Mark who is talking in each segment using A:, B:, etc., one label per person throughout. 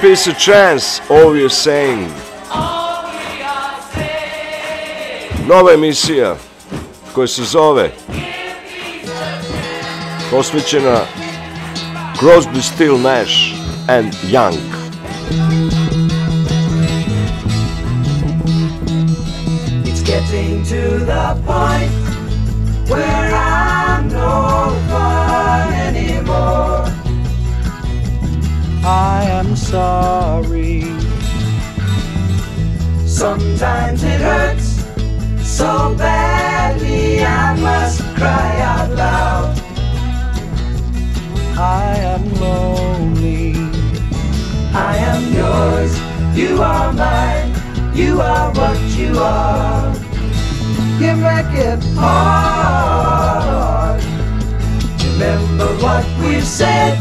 A: peace a chance, all we're saying. Nova emisija koja se zove posvećena Crosby, Still, Nash and Young.
B: What you make it hard. Remember what we've said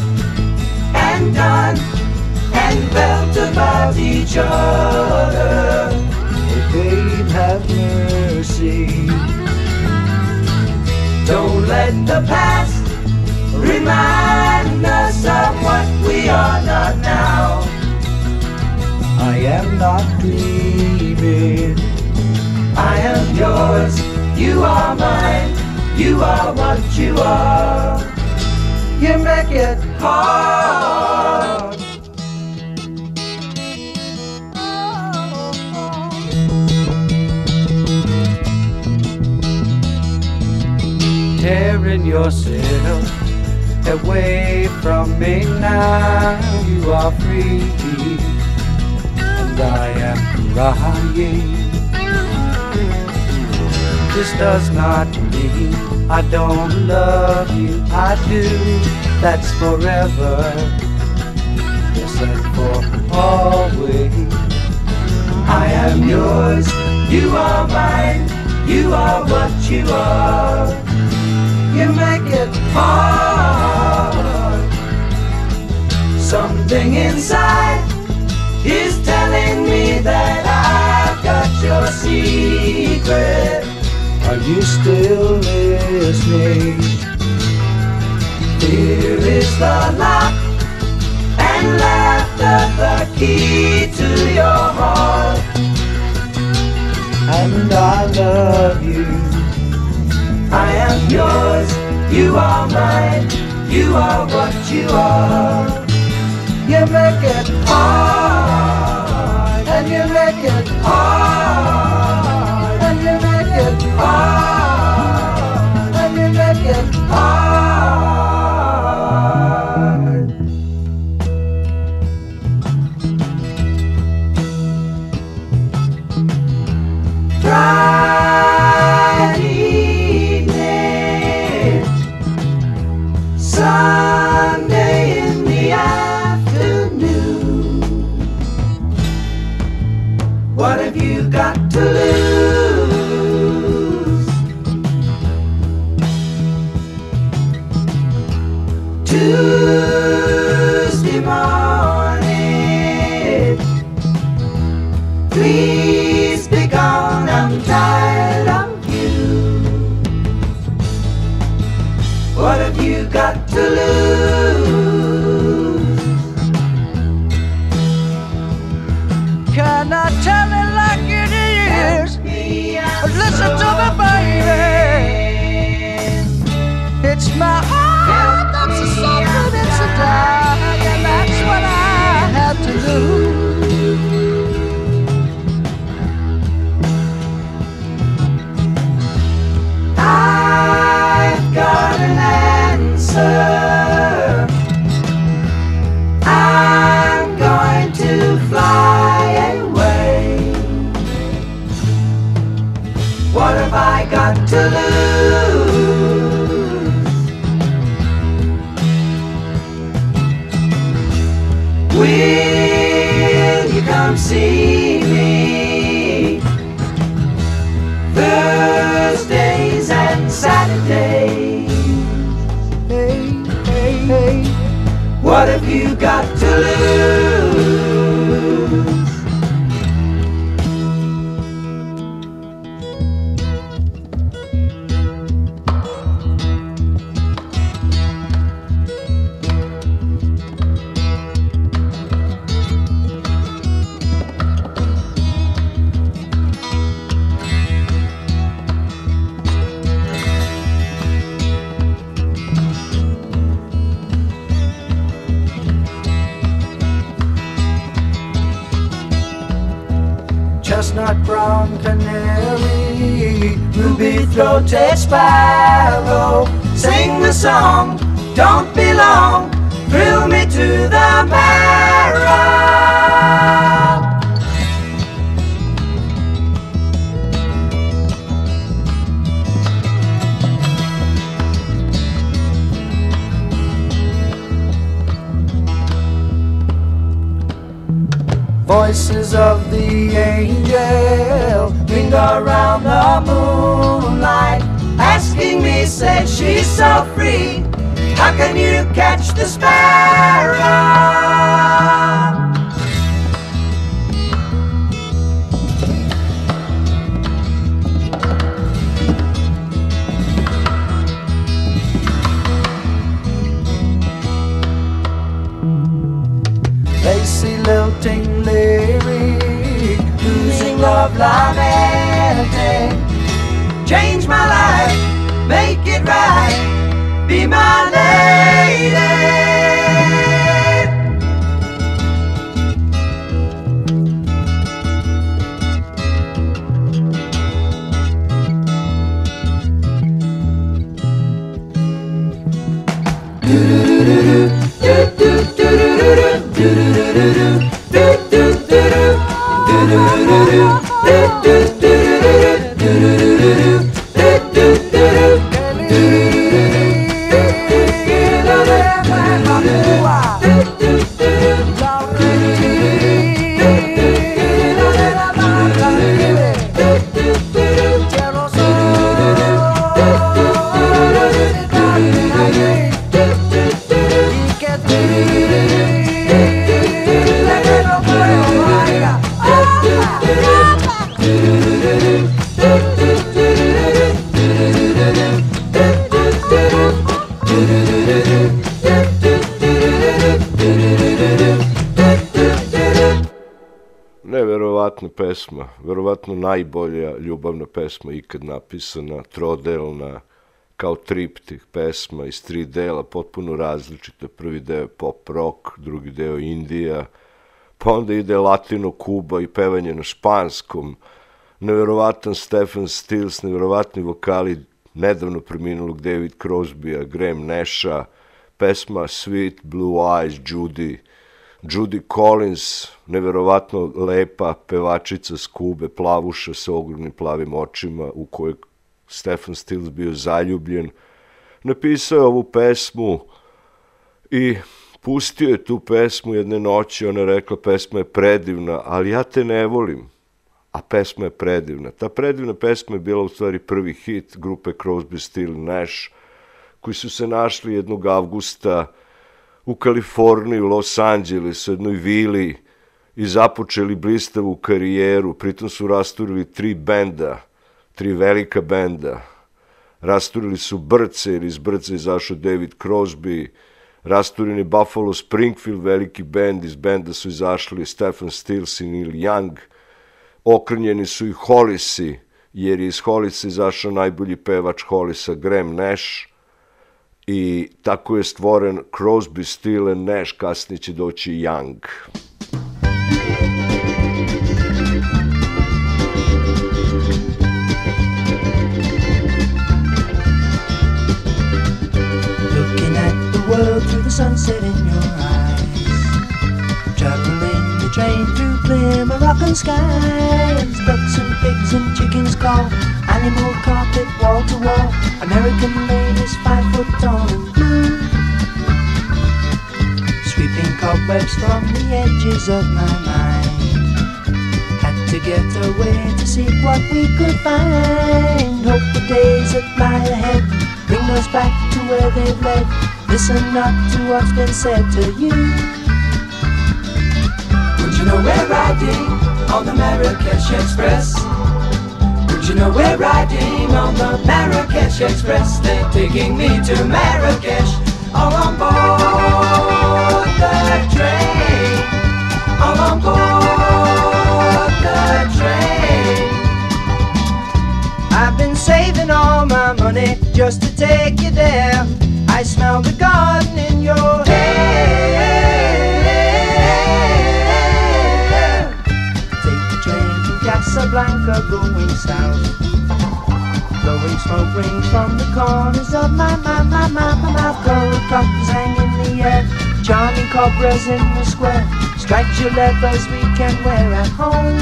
B: and done and felt about each other. Oh, babe, have mercy. Don't let the past remind us of what we are not now. I am not dreaming. Yours. You are mine. You are what you are. You make it hard. Tearing yourself away from me now. You are free, and I am crying. This does not mean I don't love you. I do. That's forever. Yes, and for always. I am yours. You are mine. You are what you are. You make it hard. Something inside is telling me that I've got your secret. Are you still listening? Here is the lock and laughter, the key to your heart. And I love you. I am yours, you are mine, you are what you are. You make it hard, and you make it hard, Oh. Sparrow. Sing the song, don't be long, thrill me to the marrow. Voices of the angel ring around the moonlight, asking me, say she's so free. How can you catch the sparrow? Lacy lilting lyric, losing love lamenting. Eh, eh, eh. Change my life, be my lady.
A: Pesma, verovatno najbolja ljubavna pesma ikad napisana, trodelna, kao triptih pesma iz tri dela, potpuno različite. Prvi deo je pop rock, drugi deo Indija, pa onda ide Latino Kuba i pevanje na španskom, neverovatan Stephen Stills, neverovatni vokali nedavno preminulog David Crosbya, Graham Nasha, pesma Sweet Blue Eyes, Judy, Judy Collins, neverovatno lepa pevačica s Kube, plavuša sa ogromnim plavim očima u kojoj Stephen Stills bio zaljubljen, napisao je ovu pesmu i pustio je tu pesmu jedne noći, ona je rekla pesma je predivna, ali ja te ne volim, a pesma je predivna. Ta predivna pesma je bila u stvari prvi hit grupe Crosby, Still Nash, koji su se našli jednog avgusta u Kaliforniji, u Los Angelesu, jednoj vili i započeli blistavu karijeru, pritom su rasturili tri benda, tri velika benda. Rasturili su Brce, jer iz Brce izašao David Crosby, rasturili Buffalo Springfield, veliki bend, iz benda su izašli Stephen Stills i Neil Young, okrnjeni su i Hollisi, jer je iz Hollisa izašao najbolji pevač Hollisa, Graham Nash, i tako je stvoren Crosby, and Nash, kasnije će doći Young.
B: Looking at the world through the sunset in your eyes. Traveling the train through clear Moroccan skies. Ducks and pigs and chickens call. Animal carpet wall to wall. American ladies five foot tall. Sweeping cobwebs from the edges of my mind. Had to get away to see what we could find. Hope the days that lie ahead bring us back to where they've led. Listen not to what's been said to you. Would you know we're riding on the Marrakesh Express? You know we're riding on the Marrakesh Express? They're taking me to Marrakesh, all on board the train, all on board the train. I've been saving all my money just to take you there. I smell the garden in your hair.
C: Casablanca going south. Blowing smoke rings from the corners of my, my, my, my, my mouth. Gold cups hang in the air, charming cobras in the square. Striped leathers we can wear at home.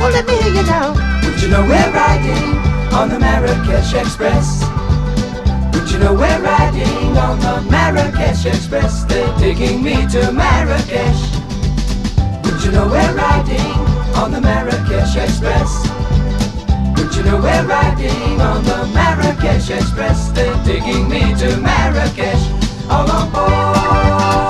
C: Well, let me hear you now.
B: Would you know we're riding on the Marrakesh Express? Would you know we're riding on the Marrakesh Express? They're taking me to Marrakesh. Would you know we're riding on the Marrakesh Express? Would you know we're riding on the Marrakesh Express? They're taking me to Marrakesh. All on board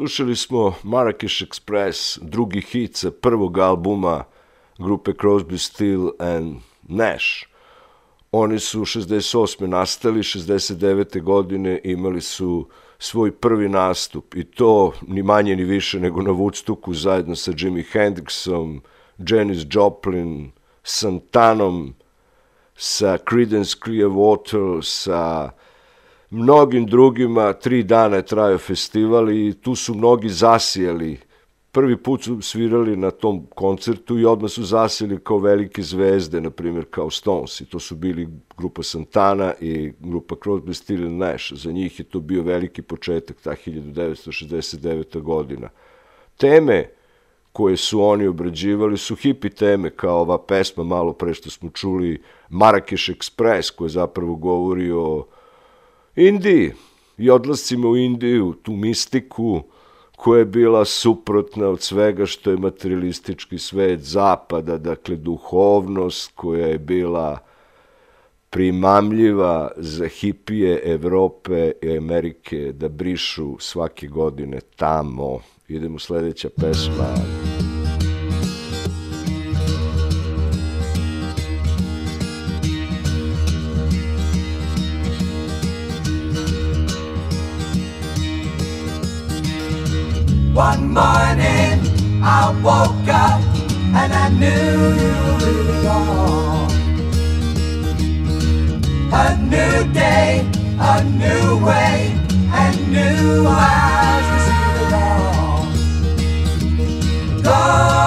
A: Slušali smo Marrakesh Express, drugi hit sa prvog albuma grupe Crosby, Still and Nash. Oni su 68. nastali, 69. godine imali su svoj prvi nastup i to ni manje ni više nego na Woodstocku zajedno sa Jimi Hendrixom, Janis Joplin, Santanom, sa Creedence Clearwater, sa mnogim drugima, tri dana je trajao festival i tu su mnogi zasijeli. Prvi put su svirali na tom koncertu i odmah su zasijeli kao velike zvezde, na primjer kao Stones. I to su bili grupa Santana i grupa Crosby, Still Nash. Za njih je to bio veliki početak, ta 1969. godina. Teme koje su oni obrađivali su hipi teme, kao ova pesma malo pre što smo čuli Marrakeš Express, koja zapravo govori o Indiji i odlascima u Indiju, tu mistiku koja je bila suprotna od svega što je materialistički svet zapada, dakle duhovnost koja je bila primamljiva za hipije Evrope i Amerike da brišu svake godine tamo. Idemo sledeća pesma.
B: One morning I woke up and I knew it was gone. A new day, a new way, and new eyes to see the dawn.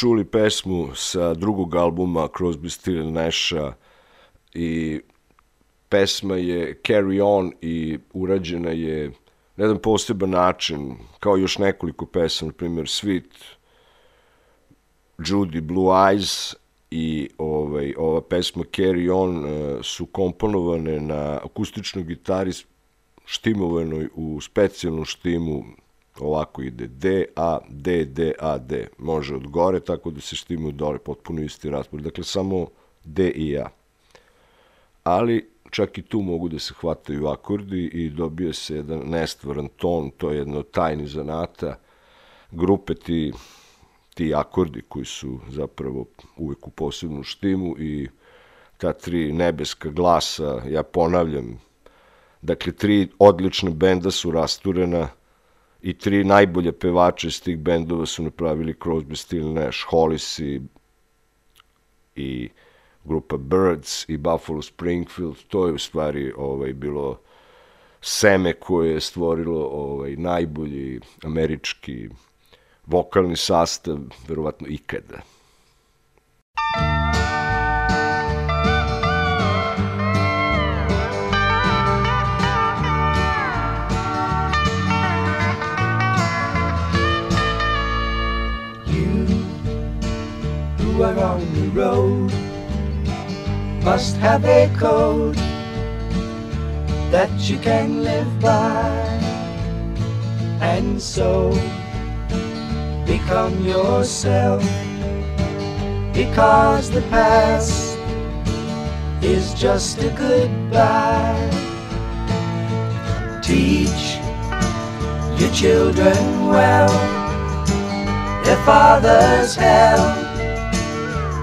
A: Čuli pesmu sa drugog albuma Crosby, Still Nasha i pesma je Carry On i urađena je na jedan poseban način, kao još nekoliko pesama, na primjer Sweet, Judy, Blue Eyes i ovaj, ova pesma Carry On uh, su komponovane na akustičnoj gitari štimovano u specijalnu štimu ovako ide D, A, D, D, A, D. Može od gore, tako da se štimu dole, potpuno isti raspor. Dakle, samo D i A. Ali čak i tu mogu da se hvataju akordi i dobije se jedan nestvaran ton, to je jedno tajni zanata. Grupe ti, ti akordi koji su zapravo uvek u posebnu štimu i ta tri nebeska glasa, ja ponavljam, Dakle, tri odlične benda su rasturena i tri najbolje pevače iz tih bendova su napravili Crosby, Still Nash, Hollis i, i grupa Birds i Buffalo Springfield. To je u stvari ovaj, bilo seme koje je stvorilo ovaj, najbolji američki vokalni sastav, verovatno ikada.
B: Are on the road. Must have a code that you can live by. And so become yourself. Because the past is just a goodbye. Teach your children well their father's hell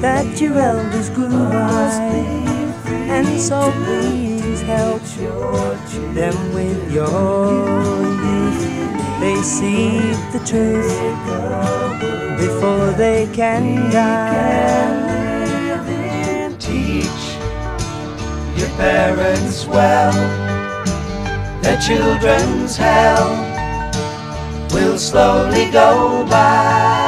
B: That your elders grew by, and so please help them with your youth. They see the truth before they can die. Teach your parents well, their children's hell will slowly go by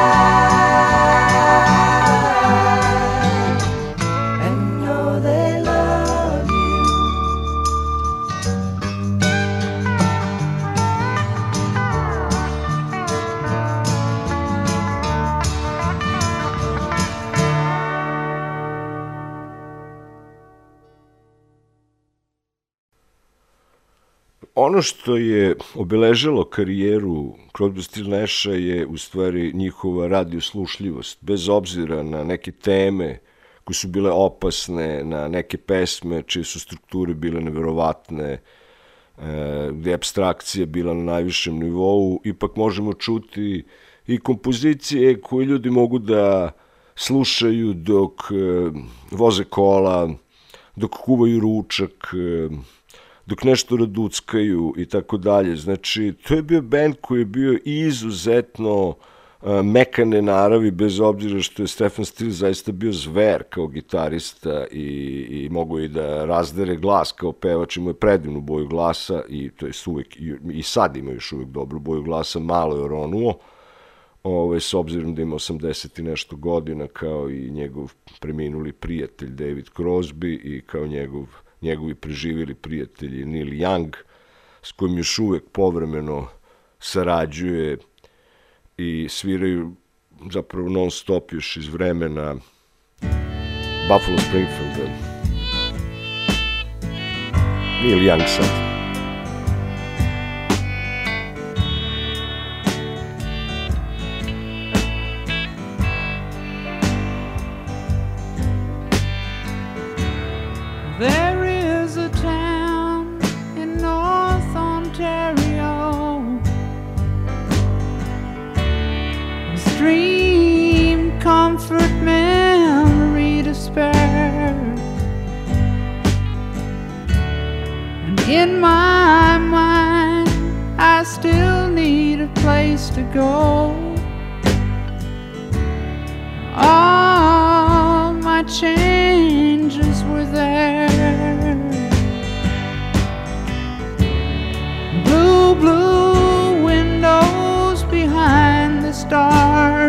A: Ono što je obeležilo karijeru Crosby, Still Nasha je u stvari njihova radioslušljivost, bez obzira na neke teme koje su bile opasne, na neke pesme čije su strukture bile neverovatne, e, gde je abstrakcija bila na najvišem nivou, ipak možemo čuti i kompozicije koje ljudi mogu da slušaju dok e, voze kola, dok kuvaju ručak, e, dok nešto raduckaju i tako dalje. Znači, to je bio band koji je bio izuzetno uh, mekane naravi, bez obzira što je Stefan Stil zaista bio zver kao gitarista i, i mogu i da razdere glas kao pevač, imao je predivnu boju glasa i to je uvek, i, i sad ima još uvek dobru boju glasa, malo je ronuo,
D: ovaj, s obzirom da ima 80 i nešto godina, kao i njegov preminuli prijatelj David Crosby i kao njegov, njegovi preživjeli prijatelji Neil Young, s kojim još uvek povremeno sarađuje i sviraju zapravo non stop još iz vremena Buffalo Springfielda. Neil Young sad. whisper And in my mind I still need a place to go. All my changes were there. Blue, blue windows behind the stars.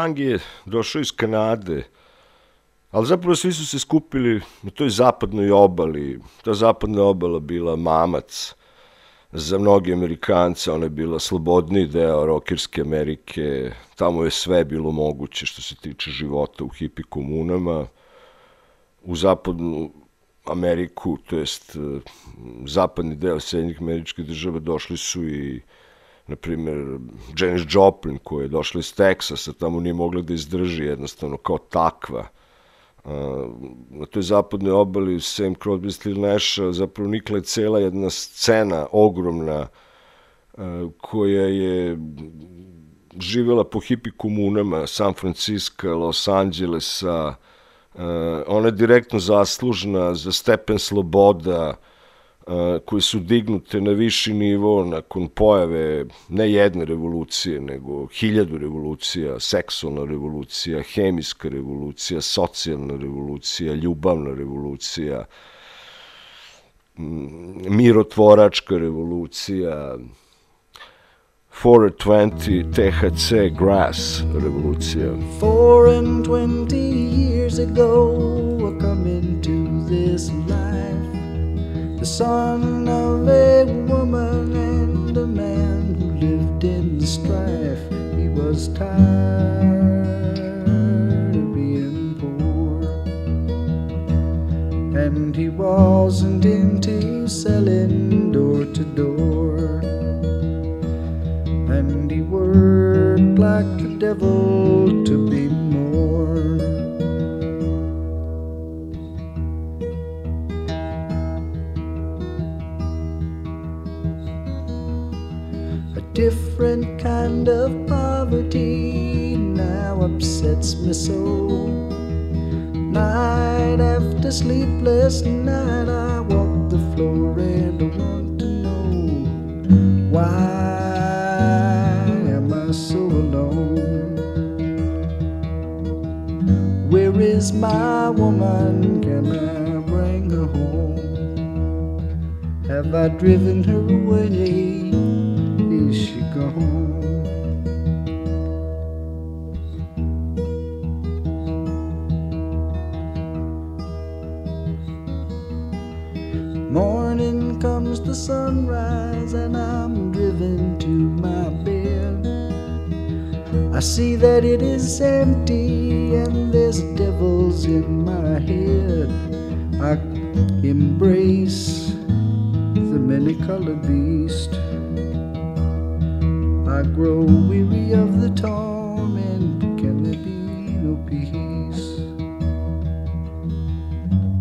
D: Young je došao iz Kanade, ali zapravo svi su se skupili na toj zapadnoj obali. Ta zapadna obala bila mamac za mnogi Amerikance, ona je bila slobodni deo rokirske Amerike, tamo je sve bilo moguće što se tiče života u hipi komunama. U zapadnu Ameriku, to jest zapadni deo Sjedinjih američkih država, došli su i na primjer, Janis Joplin koja je došla iz Teksasa, tamo nije mogla da izdrži jednostavno kao takva. na toj zapadnoj obali Sam Crosby, Still Nash, zapravo nikla je cela jedna scena ogromna koja je živjela po hipi komunama San Francisco, Los Angelesa, ona je direktno zaslužna za stepen sloboda,
A: koje su dignute na viši nivo nakon pojave ne jedne revolucije, nego hiljadu revolucija, seksualna revolucija, hemijska revolucija, socijalna revolucija, ljubavna revolucija, mirotvoračka revolucija, 420 THC grass revolucija.
B: 420 years ago I come into this life the son of a woman and a man who lived in strife. He was tired of being poor, and he wasn't into selling door to door. And he worked like the devil to be different kind of poverty now upsets me so. Night after sleepless night, I walk the floor and I want to know why am I so alone? Where is my woman? Can I bring her home? Have I driven her away? Morning comes the sunrise, and I'm driven to my bed. I see that it is empty, and there's devils in my head. I embrace the many colored beast. I grow weary of the torment. Can there be no peace?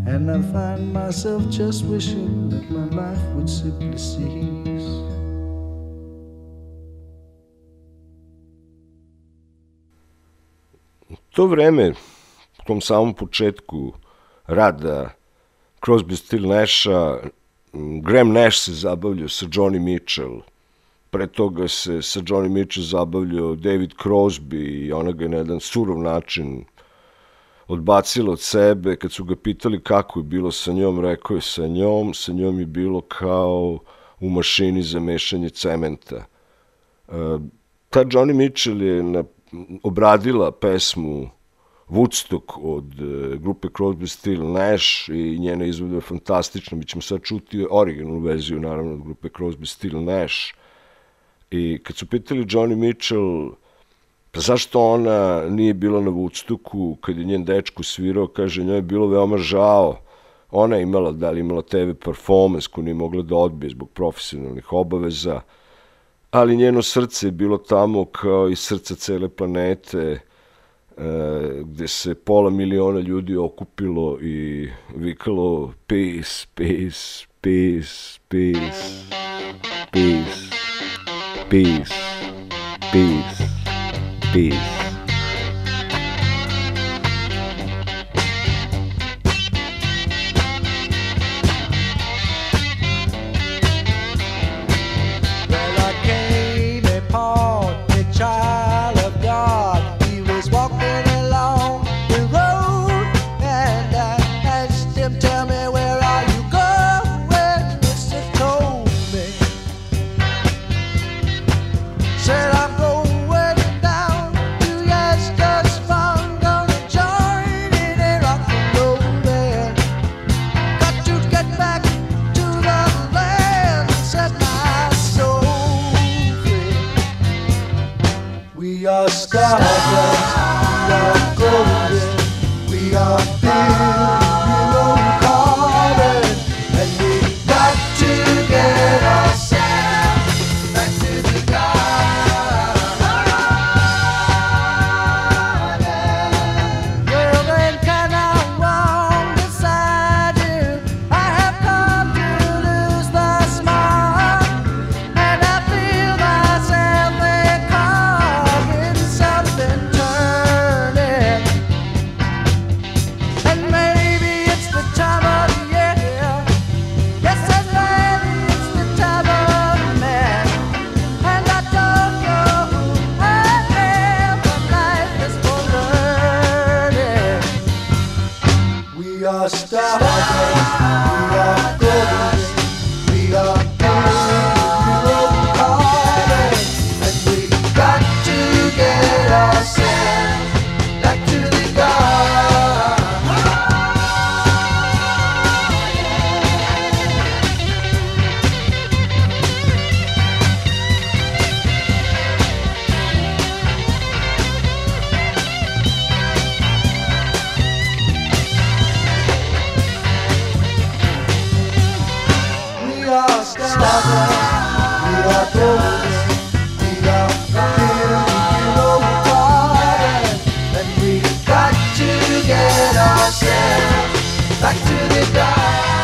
B: And I find myself just wishing that my life would simply cease.
A: To vreme, u tom samom početku rada Crosby, Still Nasha, Graham Nash se zabavljao sa Joni Mitchell, pre toga se sa Johnny Mitchell zabavljao David Crosby i ona ga je na jedan surov način odbacila od sebe. Kad su ga pitali kako je bilo sa njom, rekao je sa njom, sa njom je bilo kao u mašini za mešanje cementa. E, ta Johnny Mitchell je na, obradila pesmu Woodstock od e, grupe Crosby, Still, Nash i njena izvoda je fantastična. Mi ćemo sad čuti originalnu verziju, naravno, od grupe Crosby, Still, Nash. I kad su pitali Johnny Mitchell pa zašto ona nije bila na Woodstocku kad je njen dečko svirao, kaže, njoj je bilo veoma žao. Ona je imala, da li imala TV performance koju nije mogla da odbije zbog profesionalnih obaveza, ali njeno srce je bilo tamo kao i srce cele planete, e, gde se pola miliona ljudi okupilo i vikalo peace, peace, peace, peace, peace. Peace. Peace. Peace. Načete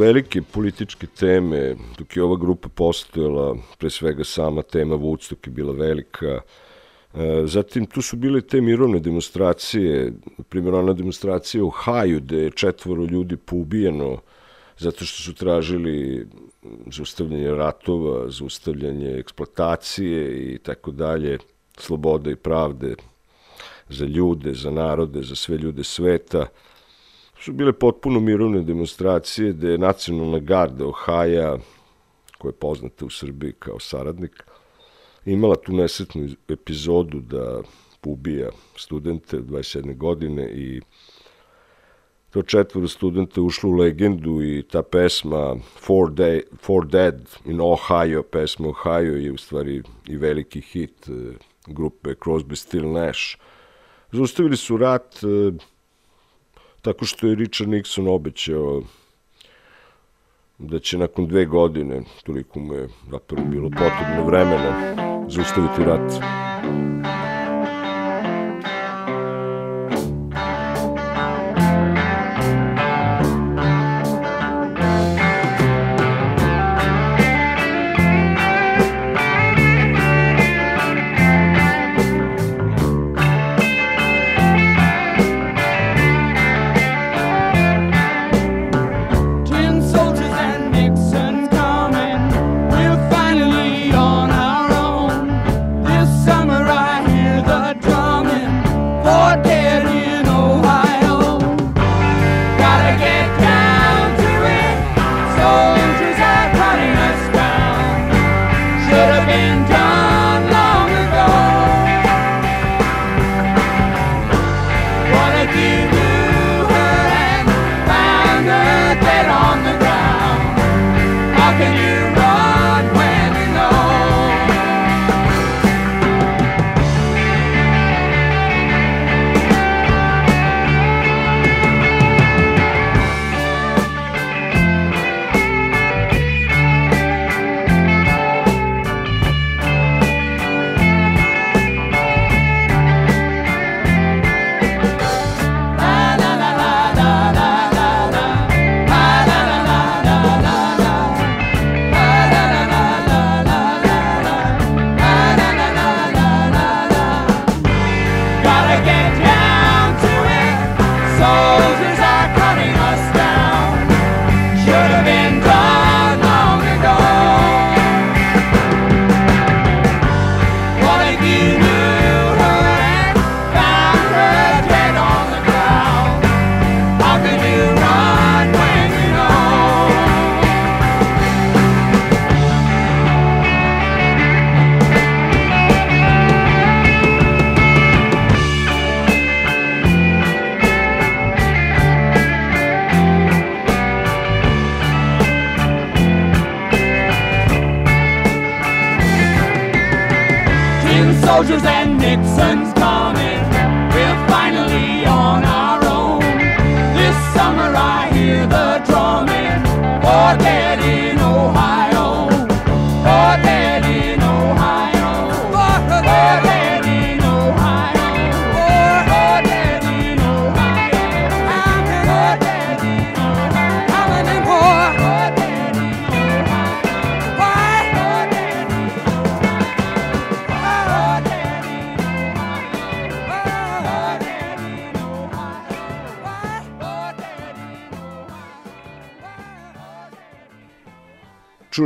A: velike političke teme, dok je ova grupa postojala, pre svega sama tema Woodstock je bila velika, e, Zatim tu su bile te mirovne demonstracije, primjer ona demonstracija u Haju gde je četvoro ljudi poubijeno zato što su tražili zaustavljanje ratova, zaustavljanje eksploatacije i tako dalje, slobode i pravde za ljude, za narode, za sve ljude sveta su bile potpuno mirovne demonstracije gde je nacionalna garda Ohaja, koja je poznata u Srbiji kao saradnik, imala tu nesetnu epizodu da ubija studente 27. godine i to četvoro studenta ušlo u legendu i ta pesma Four, Day, Four Dead in Ohio, pesma Ohio je u stvari i veliki hit e, grupe Crosby, Still Nash. Zaustavili su rat, e, tako što je Richard Nixon obećao da će nakon dve godine, toliko mu je zapravo bilo potrebno vremena, zaustaviti rat.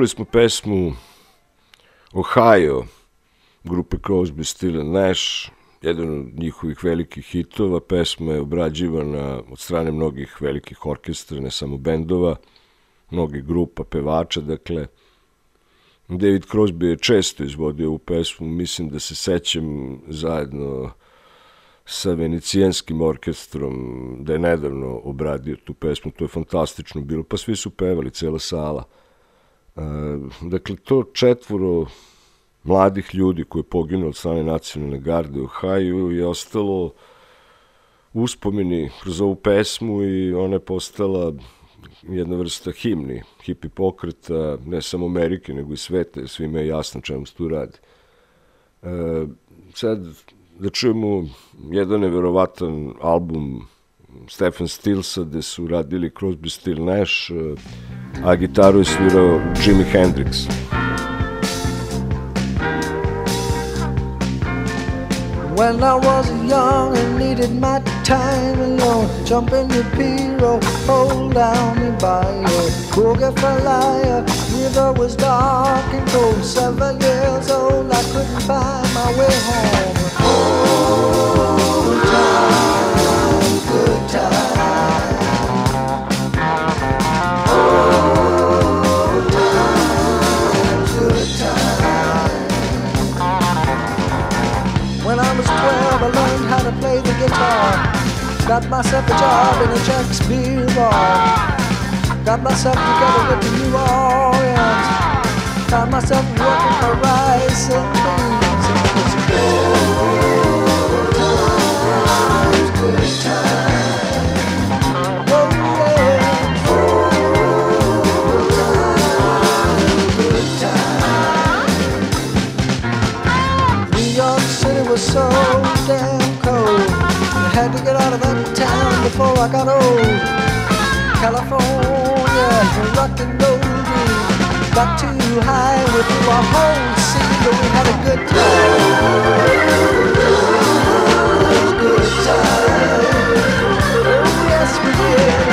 A: Čuli smo pesmu Ohio grupe Crosby, Still Nash, jedan od njihovih velikih hitova. Pesma je obrađivana od strane mnogih velikih orkestra, ne samo bendova, mnogih grupa, pevača, dakle, David Crosby je često izvodio ovu pesmu, mislim da se sećam zajedno sa venecijanskim orkestrom, da je nedavno obradio tu pesmu, to je fantastično bilo, pa svi su pevali, cela sala. E, dakle, to četvoro mladih ljudi koji je poginuo od strane nacionalne garde u Haju je ostalo uspomeni kroz ovu pesmu i ona je postala jedna vrsta himni, hipi pokreta, ne samo Amerike, nego i svete, svima je jasno čemu se tu radi. E, sad, da čujemo jedan neverovatan album Stefan Stilsa, gde su radili Crosby, Still Nash, a gitaru je svirao Jimi Hendrix.
B: When I was young and needed my time alone, jump in the pirogue, hold down the bayou, boogie for liar. River was dark and cold, seven years old, I couldn't find my way home. Oh, Got myself a job in a Shakespeare bar. Got myself together with the New Orleans. Got myself working for rice and beans. And so damn cold. I had to get out of that town before I got old. California, rock and roll got too high with our whole scene, but we had a good time. Good time. Oh, yes, we did.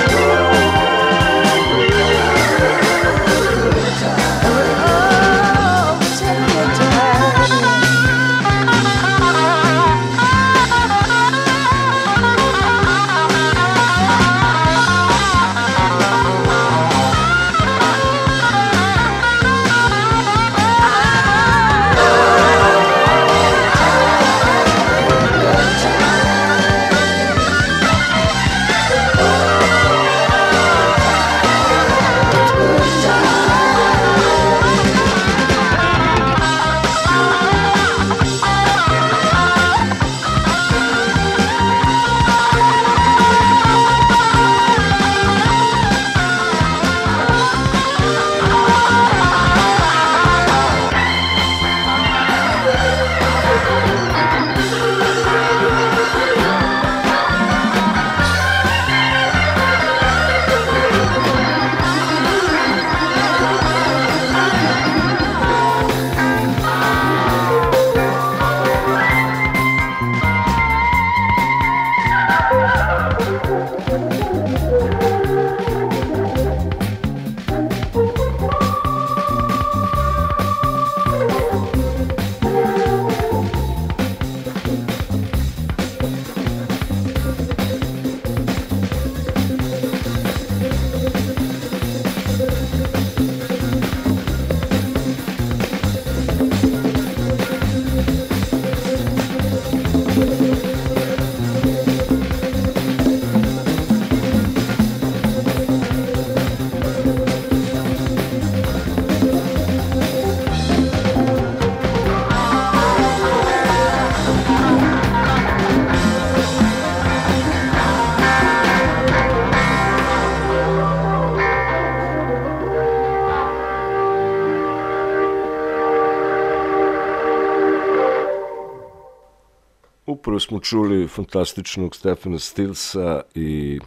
A: Čuli fantastičnog Stefana Stilsa i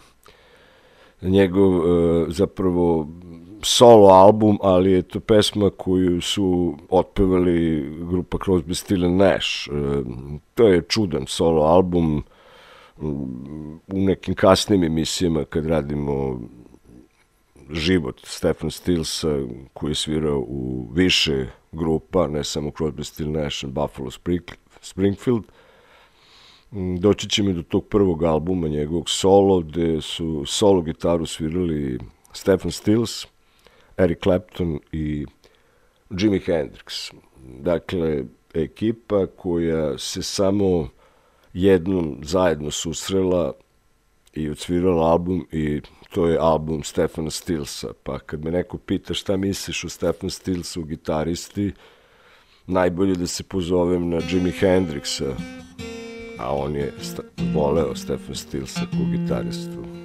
A: njegov e, zapravo solo album, ali je to pesma koju su otpevali grupa Crosby, Still Nash. E, to je čudan solo album u nekim kasnim emisijama kad radimo život Stefan Stilsa koji je svirao u više grupa, ne samo Crosby, Still Nash and Buffalo Springfield. Doći ćemo do tog prvog albuma njegovog solo, gde su solo gitaru svirali Stefan Stills, Eric Clapton i Jimi Hendrix. Dakle, ekipa koja se samo jednom zajedno susrela i odsvirala album i to je album Stefana Stilsa. Pa kad me neko pita šta misliš o Stefan Stilsu, gitaristi, najbolje da se pozovem na Jimi Hendrixa, a on je voleo Stefan Stilsa kao gitaristu.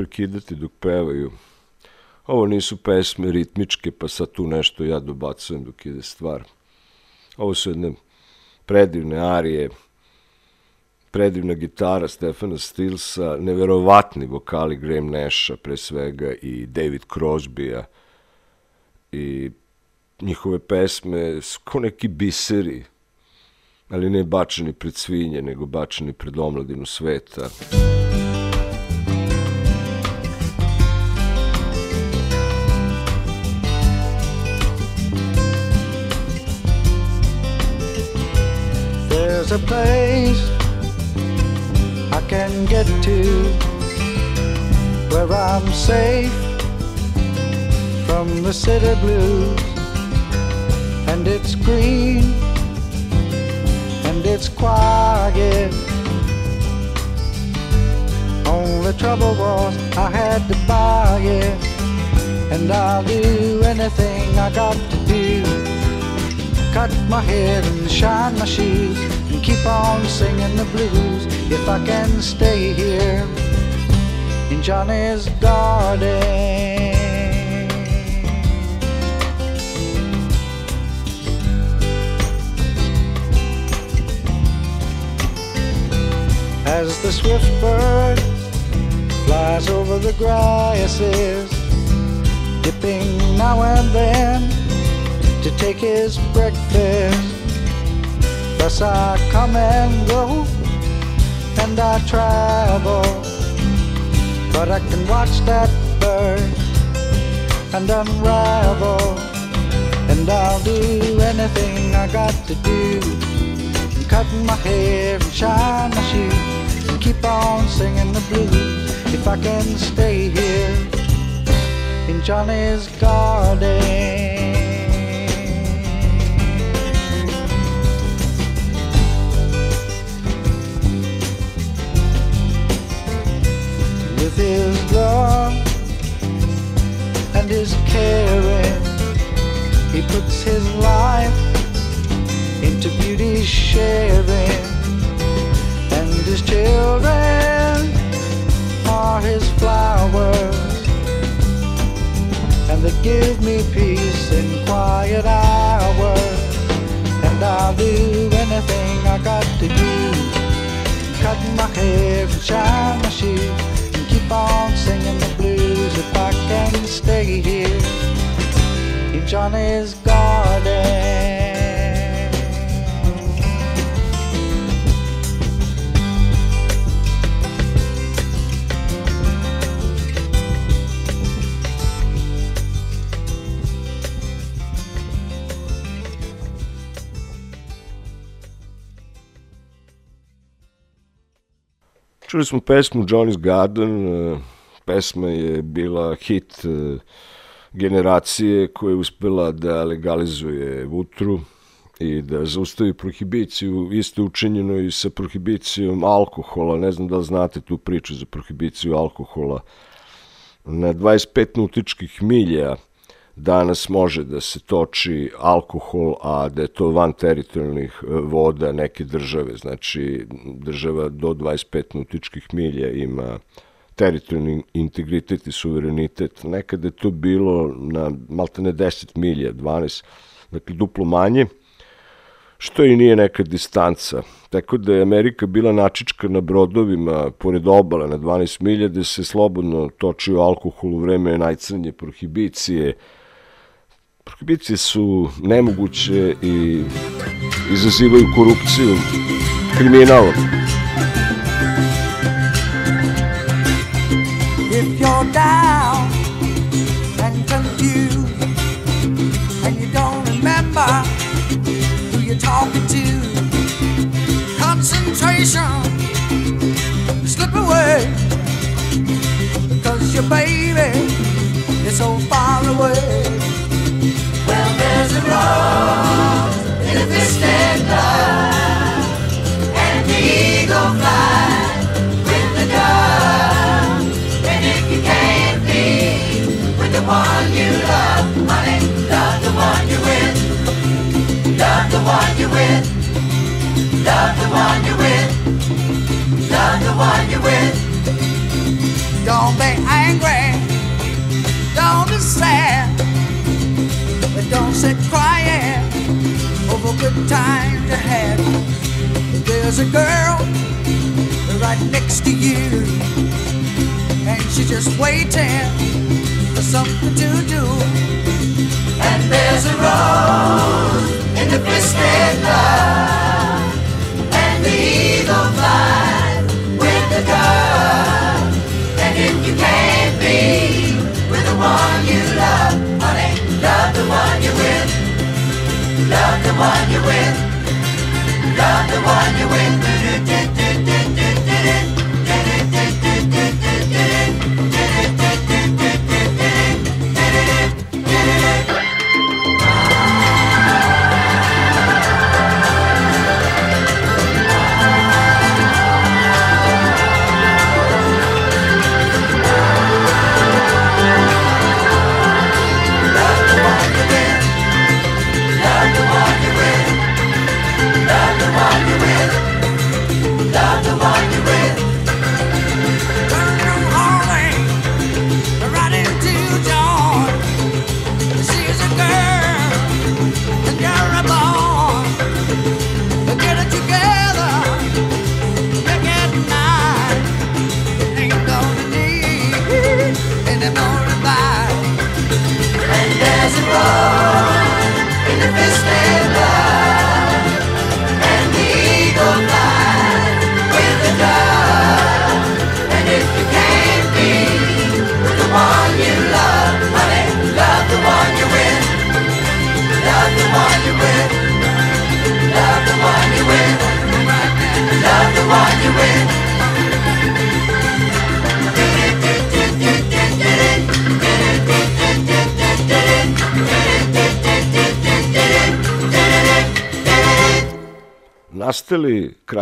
A: Prekidati dok pevaju. Ovo nisu pesme ritmičke, pa sad tu nešto ja dobacujem dok ide stvar. Ovo su jedne predivne arije, predivna gitara Stefana Stilsa, neverovatni vokali Graham Nasha pre svega i David Crosbya i njihove pesme su kao neki biseri, ali ne bačeni pred svinje, nego bačeni pred omladinu sveta.
B: There's a place I can get to where I'm safe from the city blues, and it's green and it's quiet. Only trouble was I had to buy it, and I'll do anything I got to do. Cut my hair and shine my shoes and keep on singing the blues if I can stay here in Johnny's garden. As the swift bird flies over the grasses, dipping now and then to take his breakfast Thus I come and go, and I travel. But I can watch that bird and unravel. And I'll do anything I got to do. And cutting my hair and shine my shoes. And keep on singing the blues if I can stay here in Johnny's garden. His caring, he puts his life into beauty sharing, and his children are his flowers and they give me peace in quiet hours. And I'll do anything I got to do. Cut my hair and shine my shoes and keep on singing the blues if I can stay here in Johnny's garden.
A: Čuli smo pesmu Johnny's Garden, e, pesma je bila hit e, generacije koja je uspela da legalizuje vutru i da zaustavi prohibiciju, isto učinjeno i sa prohibicijom alkohola, ne znam da li znate tu priču za prohibiciju alkohola, na 25 nautičkih milja danas može da se toči alkohol, a da je to van teritorijalnih e, voda neke države. Znači, država do 25 nautičkih milja ima teritorijalni integritet i suverenitet. Nekada je to bilo na maltene 10 milja, 12, dakle duplo manje, što i nije neka distanca. Tako da je Amerika bila načička na brodovima pored obala na 12 milja, gde se slobodno točio alkohol u vreme najcrnje prohibicije, Prohibicije su nemoguće i izazivaju korupciju, kriminal. If you're down and confused and you don't remember who you're talking to, concentration slip away because your baby is so far away. Well, there's a rose in twisted love, the one you love, honey, love the one you're with. Love the one you're with. Love the one you're with. Love the one you're with. Don't be angry. Don't be sad But don't sit crying over good times you had. There's a girl right next to you, and she's just waiting something to do. And there's a rose in the twisted love, and the eagle flies with the dove. And if you can't be with the one you love, honey. Love the one you're with. Love the one you're with. Love the one you're with.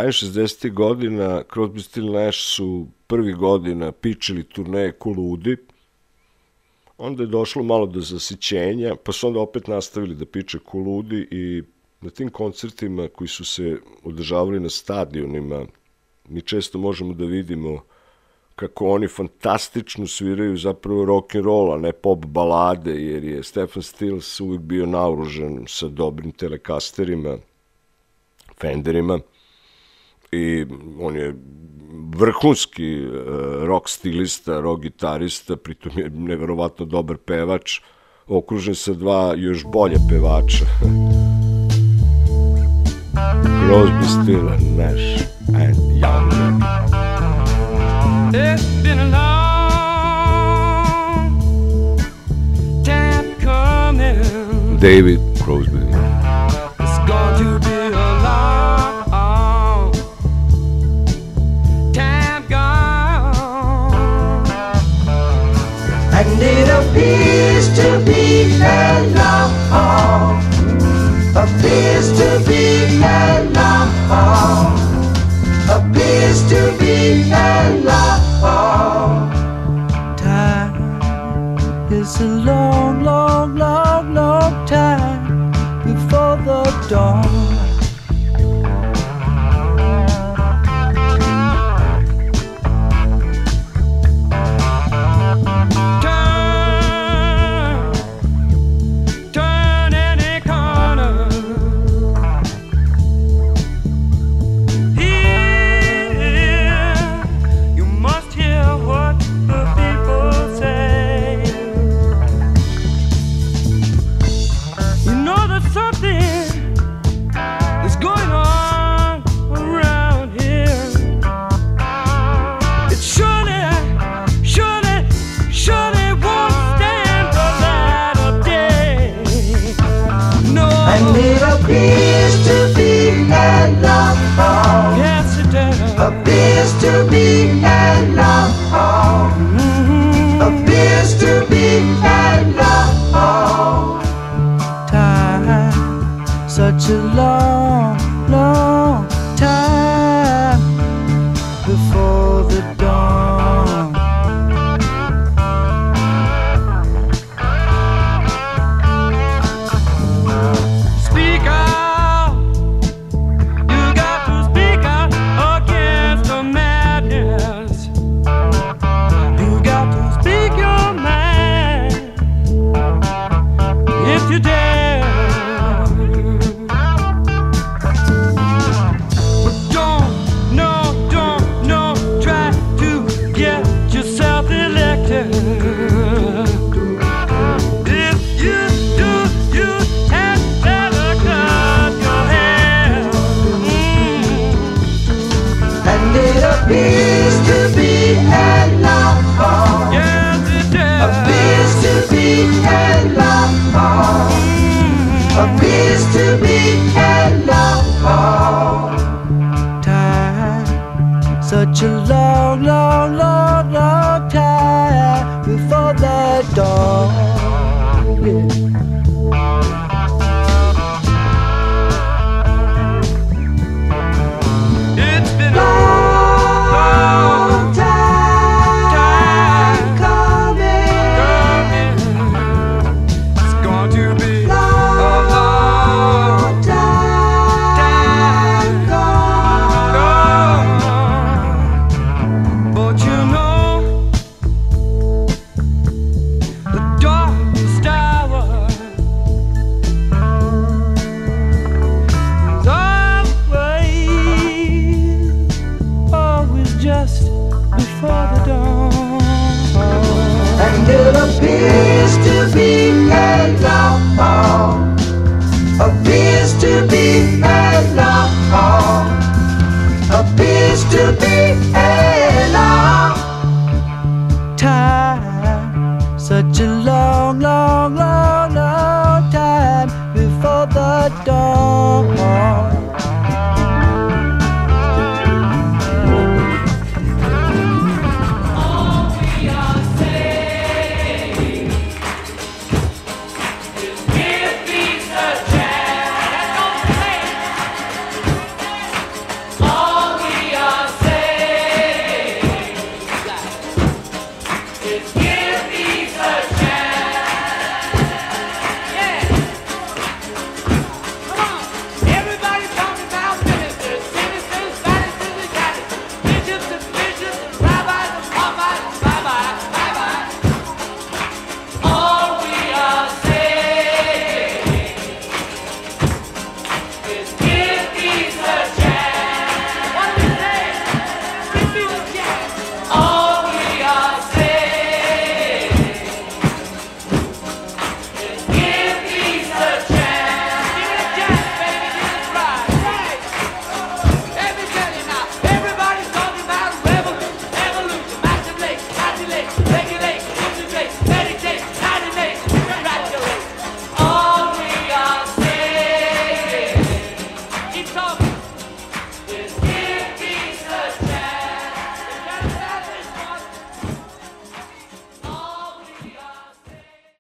A: Krajem 60. godina, Crosby, Still Nash su prvi godina pičili turneje Kuludi, onda je došlo malo do zasićenja, pa su onda opet nastavili da piče Kuludi i na tim koncertima koji su se održavali na stadionima, mi često možemo da vidimo kako oni fantastično sviraju zapravo rock and roll, a ne pop balade, jer je Stefan Stills uvijek bio naoružan sa dobrim telekasterima, Fenderima i on je vrhunski uh, rock stilista, rock gitarista, pritom je neverovatno dobar pevač, okružen sa dva još bolje pevača. Crosby, Still, Nash and Young.
E: It's been a long time coming.
A: David Crosby.
C: And it appears to be a long, appears to be a long, appears to be a long.
F: Time is a long, long, long, long time before the dawn.
E: It